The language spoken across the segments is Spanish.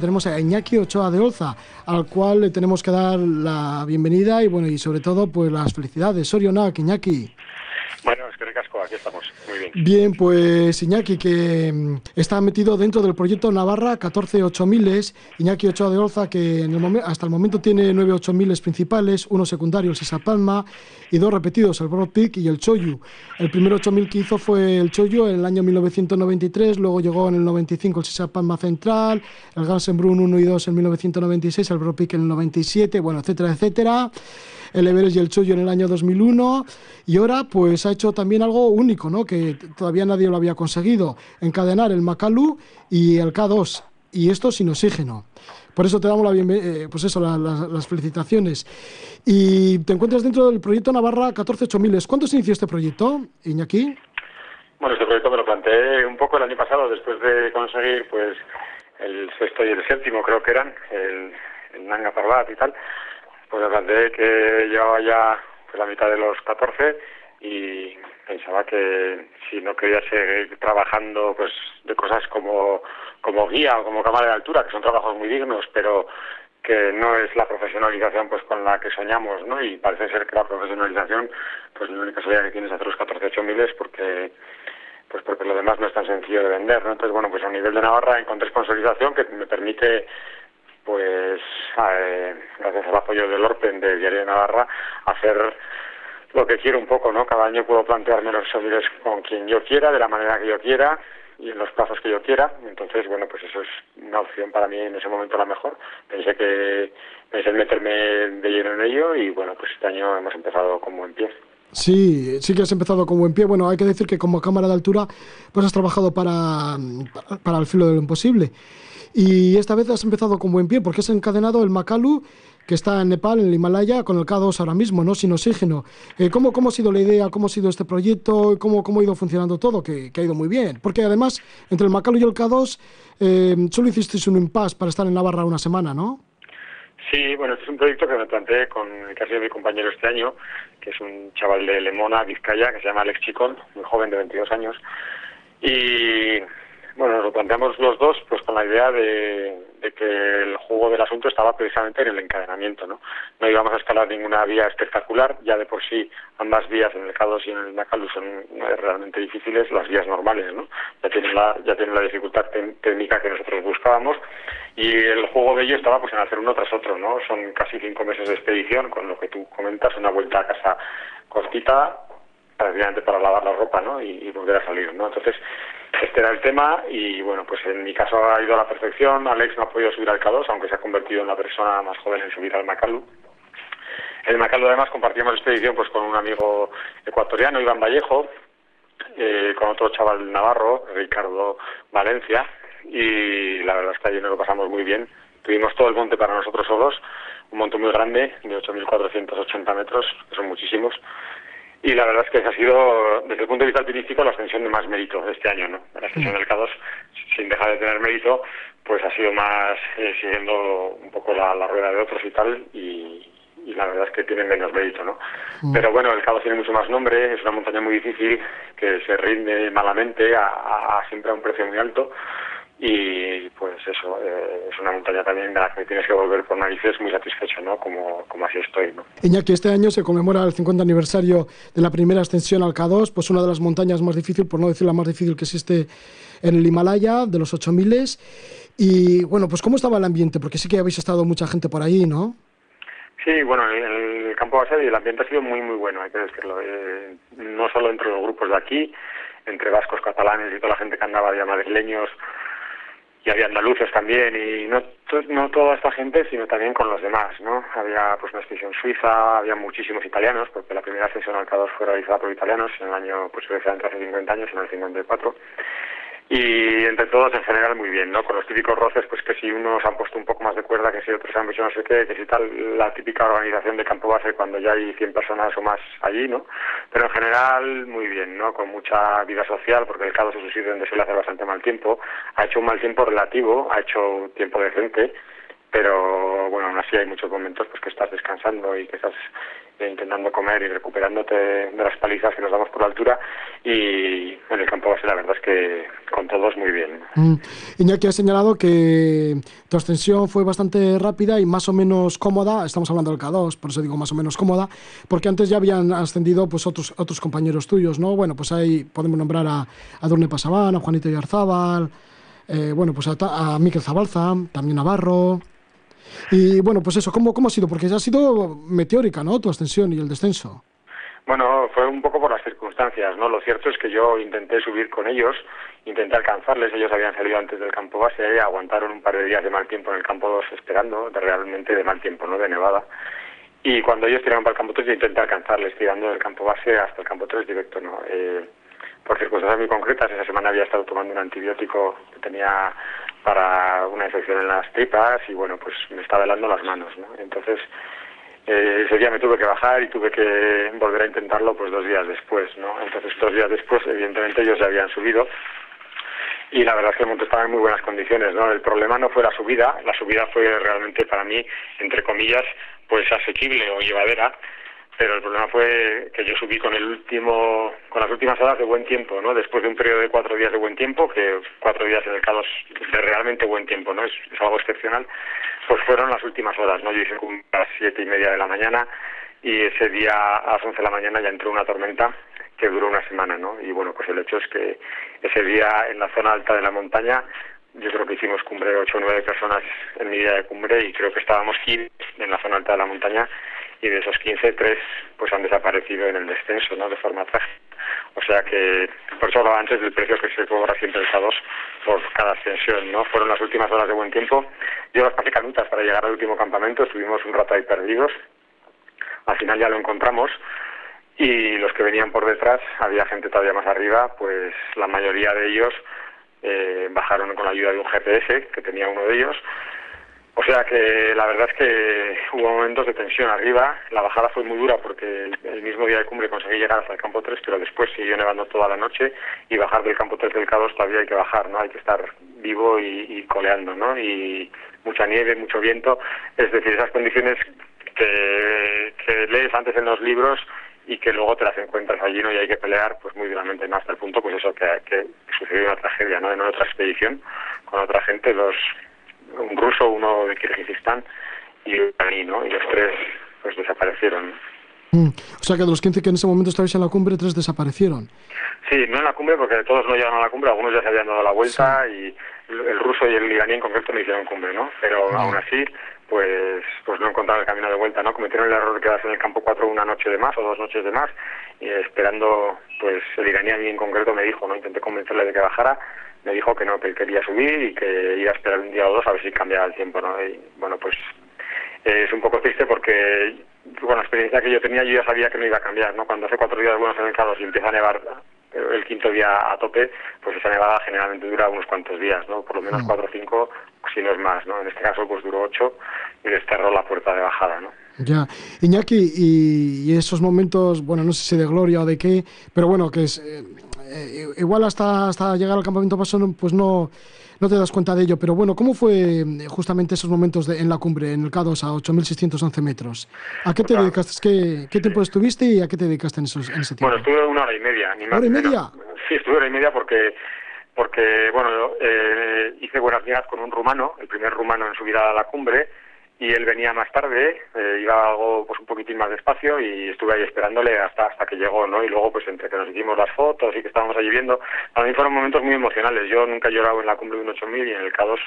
Tenemos a Iñaki Ochoa de Olza, al cual le tenemos que dar la bienvenida y bueno y sobre todo pues las felicidades. Sorionak, Iñaki. Bueno, es que recasco, aquí estamos. Muy bien. Bien, pues Iñaki, que mm, está metido dentro del proyecto Navarra 14 8000 Iñaki Ochoa de Olza, que en el hasta el momento tiene 9 8000 principales, uno secundario, el Sisa Palma, y dos repetidos, el Broad Peak y el Choyu. El primer 8000 que hizo fue el Choyu en el año 1993, luego llegó en el 95 el Sisa Palma Central, el Gansenbrunn 1 y 2 en 1996, el Broad Peak en el 97, bueno, etcétera, etcétera el Everest y el Choyo en el año 2001 y ahora pues ha hecho también algo único, ¿no? que todavía nadie lo había conseguido, encadenar el Makalu y el K2 y esto sin oxígeno. Por eso te damos la eh, pues eso, las felicitaciones. Y te encuentras dentro del proyecto Navarra 148000. ¿Cuándo se inició este proyecto, Iñaki? Bueno, este proyecto me lo planteé un poco el año pasado, después de conseguir pues el sexto y el séptimo, creo que eran, el, el Nanga Parbat y tal pues me planteé que llevaba ya pues, la mitad de los 14 y pensaba que si no quería seguir trabajando pues de cosas como como guía o como cámara de altura que son trabajos muy dignos pero que no es la profesionalización pues con la que soñamos no y parece ser que la profesionalización pues la única salida que tienes es hacer los 14 8 miles porque pues porque lo demás no es tan sencillo de vender no entonces bueno pues a nivel de Navarra encontré sponsorización que me permite pues eh, gracias al apoyo del ORPEN de Diario de Navarra, hacer lo que quiero un poco, ¿no? Cada año puedo plantearme los somiles con quien yo quiera, de la manera que yo quiera y en los plazos que yo quiera. Entonces, bueno, pues eso es una opción para mí en ese momento la mejor. Pensé que pensé en meterme de lleno en ello y bueno, pues este año hemos empezado con buen pie. Sí, sí que has empezado con buen pie. Bueno, hay que decir que como cámara de altura, pues has trabajado para, para el filo de lo imposible. Y esta vez has empezado con buen pie porque has encadenado el Makalu que está en Nepal, en el Himalaya, con el K2 ahora mismo, ¿no? Sin oxígeno. Eh, ¿cómo, ¿Cómo ha sido la idea? ¿Cómo ha sido este proyecto? ¿Cómo, cómo ha ido funcionando todo? Que, ha ido muy bien. Porque además, entre el Makalu y el K2, eh, solo hicisteis un impasse para estar en Navarra una semana, ¿no? Sí, bueno, este es un proyecto que me planteé con casi mi compañero este año, que es un chaval de Lemona, Vizcaya, que se llama Alex Chicón, muy joven de 22 años. Y bueno, nos lo planteamos los dos pues con la idea de, que el juego del asunto estaba precisamente en el encadenamiento, ¿no? No íbamos a escalar ninguna vía espectacular, ya de por sí ambas vías en el K2 y en el Nakalu son realmente difíciles, las vías normales, ¿no? Ya tienen la, ya tienen la dificultad técnica que nosotros buscábamos y el juego de ello estaba pues en hacer uno tras otro, ¿no? Son casi cinco meses de expedición, con lo que tú comentas, una vuelta a casa cortita, prácticamente para lavar la ropa, ¿no? Y, y volver a salir, ¿no? Entonces, este era el tema y bueno, pues en mi caso ha ido a la perfección. Alex no ha podido subir al K2, aunque se ha convertido en la persona más joven en subir al Macalu. El Macalu además compartíamos expedición pues con un amigo ecuatoriano, Iván Vallejo, eh, con otro chaval navarro, Ricardo Valencia, y la verdad es que allí nos lo pasamos muy bien. Tuvimos todo el monte para nosotros solos, un monte muy grande, de 8.480 metros, que son muchísimos, y la verdad es que ha sido, desde el punto de vista alpinístico, la ascensión de más mérito de este año, ¿no? La ascensión del K2, sin dejar de tener mérito, pues ha sido más eh, siguiendo un poco la, rueda de otros y tal, y, la verdad es que tiene menos mérito, ¿no? Mm. Pero bueno, el K2 tiene mucho más nombre, es una montaña muy difícil, que se rinde malamente, a siempre a un precio muy alto, y pues eso, eh, es una montaña también de la que tienes que volver por narices muy satisfecho, ¿no? Como, como así estoy, ¿no? Iñaki, este año se conmemora el 50 aniversario de la primera ascensión al K2, pues una de las montañas más difíciles, por no decir la más difícil que existe en el Himalaya, de los 8000 y bueno, pues ¿cómo estaba el ambiente? Porque sí que habéis estado mucha gente por ahí, ¿no? Sí, bueno, el campo base y el ambiente ha sido muy, muy bueno, hay que decirlo. Eh, no solo entre los grupos de aquí, entre vascos, catalanes y toda la gente que andaba ya madrileños, y había andaluces también y no no toda esta gente sino también con los demás no había pues una expedición suiza había muchísimos italianos porque la primera ascensión al K2 fue realizada por italianos en el año pues precisamente hace 50 años en el 54 y entre todos en general muy bien, ¿no? Con los típicos roces, pues que si unos han puesto un poco más de cuerda, que si otros han hecho no sé qué, que si tal, la típica organización de campo base cuando ya hay 100 personas o más allí, ¿no? Pero en general muy bien, ¿no? Con mucha vida social, porque el caso es un sitio donde suele hacer bastante mal tiempo, ha hecho un mal tiempo relativo, ha hecho tiempo decente, pero bueno, aún así hay muchos momentos pues que estás descansando y que estás intentando comer y recuperándote de las palizas que nos damos por la altura y en el campo base la verdad es que con todos muy bien. Mm. Iñaki ha señalado que tu ascensión fue bastante rápida y más o menos cómoda, estamos hablando del K2, por eso digo más o menos cómoda, porque antes ya habían ascendido pues otros otros compañeros tuyos, ¿no? Bueno, pues ahí podemos nombrar a, a Durne Pasabán, a Juanito Yarzábal, eh, bueno, pues a, a Miquel Zabalza, también a Barro, y bueno, pues eso, ¿cómo, ¿cómo ha sido? Porque ya ha sido meteórica, ¿no? Tu ascensión y el descenso. Bueno, fue un poco por las circunstancias, ¿no? Lo cierto es que yo intenté subir con ellos, intenté alcanzarles, ellos habían salido antes del campo base, aguantaron un par de días de mal tiempo en el campo 2 esperando, realmente de mal tiempo, ¿no? De nevada. Y cuando ellos tiraron para el campo 3 yo intenté alcanzarles tirando del campo base hasta el campo 3 directo, ¿no? Eh, por circunstancias muy concretas, esa semana había estado tomando un antibiótico que tenía para una infección en las tripas y bueno, pues me estaba helando las manos, ¿no? Entonces, eh, ese día me tuve que bajar y tuve que volver a intentarlo pues dos días después, ¿no? Entonces, dos días después, evidentemente ellos ya habían subido y la verdad es que el monte estaba en muy buenas condiciones, ¿no? El problema no fue la subida, la subida fue realmente para mí, entre comillas, pues asequible o llevadera, pero el problema fue que yo subí con el último, con las últimas horas de buen tiempo, ¿no? Después de un periodo de cuatro días de buen tiempo, que cuatro días en el K2 de realmente buen tiempo, ¿no? Es, algo excepcional, pues fueron las últimas horas, ¿no? Yo hice a las siete y media de la mañana y ese día a las once de la mañana ya entró una tormenta que duró una semana, ¿no? Y bueno, pues el hecho es que ese día en la zona alta de la montaña yo creo que hicimos cumbre ocho o nueve personas en mi día de cumbre y creo que estábamos 15 en la zona alta de la montaña y de esos 15, tres pues han desaparecido en el descenso, ¿no? De forma trágica. O sea que, por eso hablaba antes del precio que se cobra siempre el K2 por cada ascensión, ¿no? Fueron las últimas horas de buen tiempo. Yo las pasé canutas para llegar al último campamento, estuvimos un rato ahí perdidos. Al final ya lo encontramos y los que venían por detrás, había gente todavía más arriba, pues la mayoría de ellos eh, bajaron con la ayuda de un GPS que tenía uno de ellos o sea que la verdad es que hubo momentos de tensión arriba. La bajada fue muy dura porque el mismo día de cumbre conseguí llegar hasta el campo 3, pero después siguió nevando toda la noche y bajar del campo 3 del K2 todavía hay que bajar, ¿no? Hay que estar vivo y, coleando, ¿no? Y mucha nieve, mucho viento. Es decir, esas condiciones que, lees antes en los libros y que luego te las encuentras allí ¿no? y hay que pelear pues muy duramente más hasta el punto pues eso que, que sucedió una tragedia ¿no? en otra expedición con otra gente los un ruso, uno de Kirguistán y un iraní, ¿no? Y los tres pues desaparecieron. Mm. O sea que de los 15 que en ese momento estabais en la cumbre, tres desaparecieron. Sí, no en la cumbre porque todos no llegaron a la cumbre, algunos ya se habían dado la vuelta y el ruso y el iraní en concreto no hicieron cumbre, ¿no? Pero aún así, pues pues no encontraron el camino de vuelta, ¿no? Cometieron el error de quedarse en el campo 4 una noche de más o dos noches de más y esperando, pues el iraní en concreto me dijo, ¿no? Intenté convencerle de que bajara me dijo que no, que él quería subir y que iba a esperar un día o dos a ver si cambiaba el tiempo, ¿no? Y bueno, pues es un poco triste porque con la experiencia que yo tenía yo ya sabía que no iba a cambiar, ¿no? Cuando hace cuatro días buenos en el y empieza a nevar el quinto día a tope, pues esa nevada generalmente dura unos cuantos días, ¿no? Por lo menos mm. cuatro o cinco, si no es más, ¿no? En este caso pues duró ocho y les cerró la puerta de bajada, ¿no? Ya, Iñaki, y, esos momentos, bueno, no sé si de gloria o de qué, pero bueno, que es, eh, eh, igual hasta, hasta llegar al campamento paso, pues no, no te das cuenta de ello, pero bueno, ¿cómo fue eh, justamente esos momentos en la cumbre, en el K2 a 8.611 metros? ¿A qué te pues dedicaste? ¿Qué, ¿Qué, tiempo estuviste y a qué te dedicaste en, esos, en ese tiempo? Bueno, estuve una hora y media. Ni más, ¿Hora y media? Sí, estuve hora y media porque porque bueno eh, hice buenas migas con un rumano, el primer rumano en subir a la cumbre, y él venía más tarde, eh, iba algo pues un poquitín más despacio y estuve ahí esperándole hasta hasta que llegó, ¿no? Y luego pues entre que nos hicimos las fotos y que estábamos allí viendo, para mí fueron momentos muy emocionales. Yo nunca he llorado en la cumbre de un 8000 y en el K2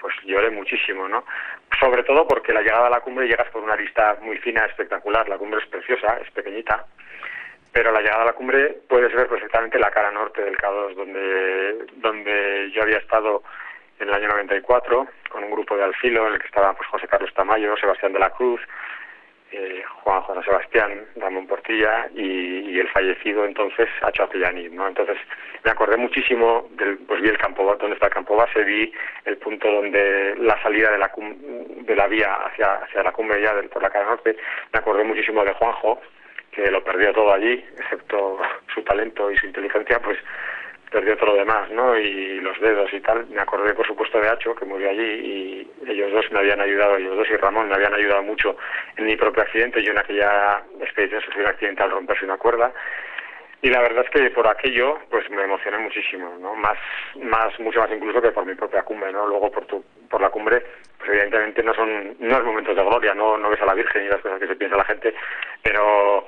pues lloré muchísimo, ¿no? Sobre todo porque la llegada a la cumbre llegas con una vista muy fina, espectacular. La cumbre es preciosa, es pequeñita, pero la llegada a la cumbre puedes ver perfectamente la cara norte del K2 donde donde yo había estado en el año 94 con un grupo de alfilo en el que estaban pues José Carlos Tamayo, Sebastián de la Cruz, eh, Juan José Sebastián, Ramón Portilla y, el fallecido entonces Acho Apillani, ¿no? Entonces me acordé muchísimo del, pues vi el campo donde está el campo base, vi el punto donde la salida de la de la vía hacia hacia la cumbre ya del, por la cara norte, me acordé muchísimo de Juanjo que lo perdió todo allí, excepto su talento y su inteligencia, pues perdió todo lo demás, ¿no? Y los dedos y tal. Me acordé, por supuesto, de Hacho, que murió allí, y ellos dos me habían ayudado, ellos dos y Ramón me habían ayudado mucho en mi propio accidente. Yo en aquella expedición sufrí un accidente al romperse una cuerda. Y la verdad es que por aquello, pues me emocioné muchísimo, ¿no? Más, más, mucho más incluso que por mi propia cumbre, ¿no? Luego por tu, por la cumbre, pues evidentemente no son, no es momentos de gloria, no, no ves a la Virgen y las cosas que se piensa la gente, pero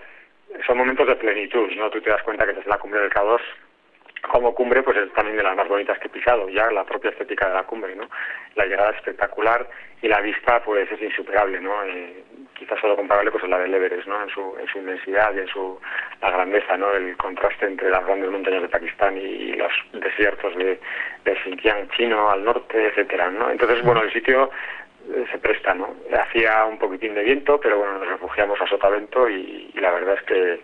son momentos de plenitud, ¿no? Tú te das cuenta que estás en la cumbre del K2 como cumbre, pues es también de las más bonitas que he pisado, ya la propia estética de la cumbre, ¿no? La llegada es espectacular y la vista, pues es insuperable, ¿no? Eh, quizás solo comparable pues la del Everest, ¿no? En su, en su inmensidad y en su la grandeza, ¿no? El contraste entre las grandes montañas de Pakistán y los desiertos de, de Xinjiang chino al norte, etcétera, ¿no? Entonces, bueno, el sitio eh, se presta, ¿no? Hacía un poquitín de viento, pero bueno, nos refugiamos a sotavento y, y la verdad es que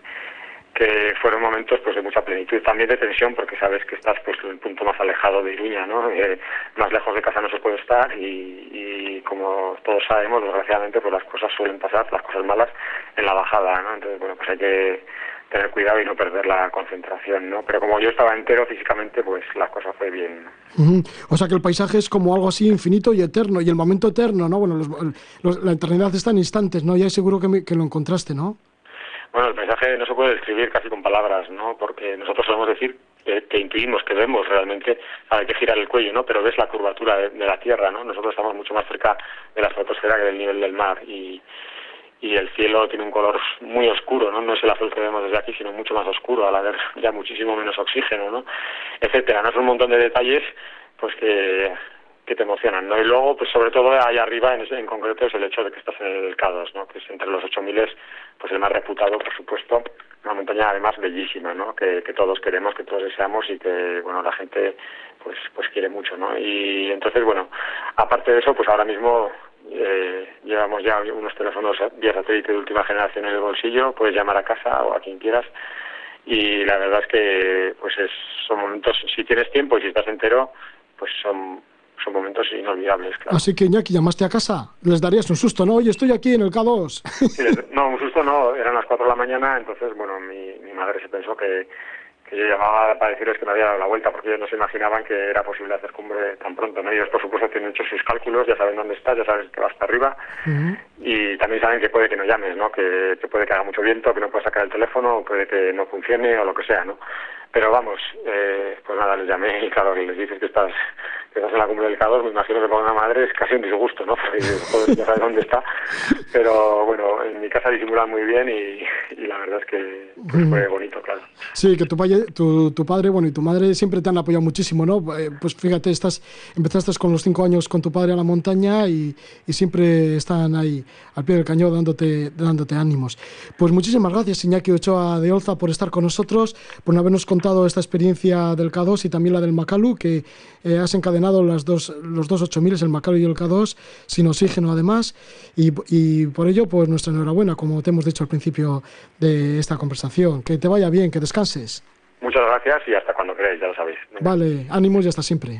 que fueron momentos pues de mucha plenitud también de tensión porque sabes que estás pues en el punto más alejado de Iruña no eh, más lejos de casa no se puede estar y, y, como todos sabemos desgraciadamente pues las cosas suelen pasar las cosas malas en la bajada no entonces bueno pues hay que tener cuidado y no perder la concentración, ¿no? Pero como yo estaba entero físicamente, pues la cosa fue bien. O sea que el paisaje es como algo así infinito y eterno, y el momento eterno, ¿no? Bueno, los, la eternidad está en instantes, ¿no? Ya seguro que, que lo encontraste, ¿no? Bueno, el paisaje no se puede describir casi con palabras, ¿no? Porque nosotros solemos decir que, intuimos, que vemos realmente, hay que girar el cuello, ¿no? Pero ves la curvatura de, la Tierra, ¿no? Nosotros estamos mucho más cerca de la estratosfera que del nivel del mar y, y el cielo tiene un color muy oscuro, ¿no? No es el azul que vemos desde aquí, sino mucho más oscuro, al haber ya muchísimo menos oxígeno, ¿no? Etcétera, ¿no? Es un montón de detalles, pues que que te emocionan, ¿no? Y luego, pues sobre todo allá arriba, en, en concreto, es el hecho de que estás en el K2, ¿no? Que es entre los 8000 pues el más reputado, por supuesto, una montaña además bellísima, ¿no? Que, que todos queremos, que todos deseamos y que, bueno, la gente, pues, pues quiere mucho, ¿no? Y entonces, bueno, aparte de eso, pues ahora mismo eh, llevamos ya unos teléfonos vía satélite de última generación en el bolsillo, puedes llamar a casa o a quien quieras y la verdad es que pues es, son momentos, si tienes tiempo y si estás entero, pues son son momentos inolvidables, claro. Así que, Iñaki, llamaste a casa, les darías un susto, ¿no? Oye, estoy aquí en el K2. no, un susto no, eran las 4 de la mañana, entonces, bueno, mi, mi madre se pensó que, que yo llamaba para decirles que me había dado la vuelta, porque ellos no se imaginaban que era posible hacer cumbre tan pronto, ¿no? Ellos, por supuesto, tienen hecho sus cálculos, ya saben dónde estás, ya sabes que vas para arriba, y también saben que puede que no llames, ¿no? Que, que puede que haga mucho viento, que no puedes sacar el teléfono, puede que no funcione, o lo que sea, ¿no? Pero vamos, eh, pues nada, les llamé y claro, les dices que estás que estás en la cumbre del K2, me imagino que para una madre es casi un disgusto, ¿no? Porque joder, ya sabes dónde está. Pero bueno, en mi casa disimulan muy bien y, y la verdad es que pues, fue bonito, claro. Sí, que tu, tu, tu, padre, bueno, y tu madre siempre te han apoyado muchísimo, ¿no? Eh, pues fíjate, estás, empezaste con los cinco años con tu padre a la montaña y, y siempre están ahí al pie del cañón dándote, dándote ánimos. Pues muchísimas gracias, Iñaki Ochoa de Olza, por estar con nosotros, por habernos contado esta experiencia del K2 y también la del Macalu, que eh, has encadenado las dos, los dos 8000, el Macalu y el K2, sin oxígeno además, y, y por ello, pues nuestra enhorabuena, como te hemos dicho al principio de esta conversación. Que te vaya bien, que descanses. Muchas gracias y hasta cuando queráis, ya lo sabéis. Vale, ánimos y hasta siempre.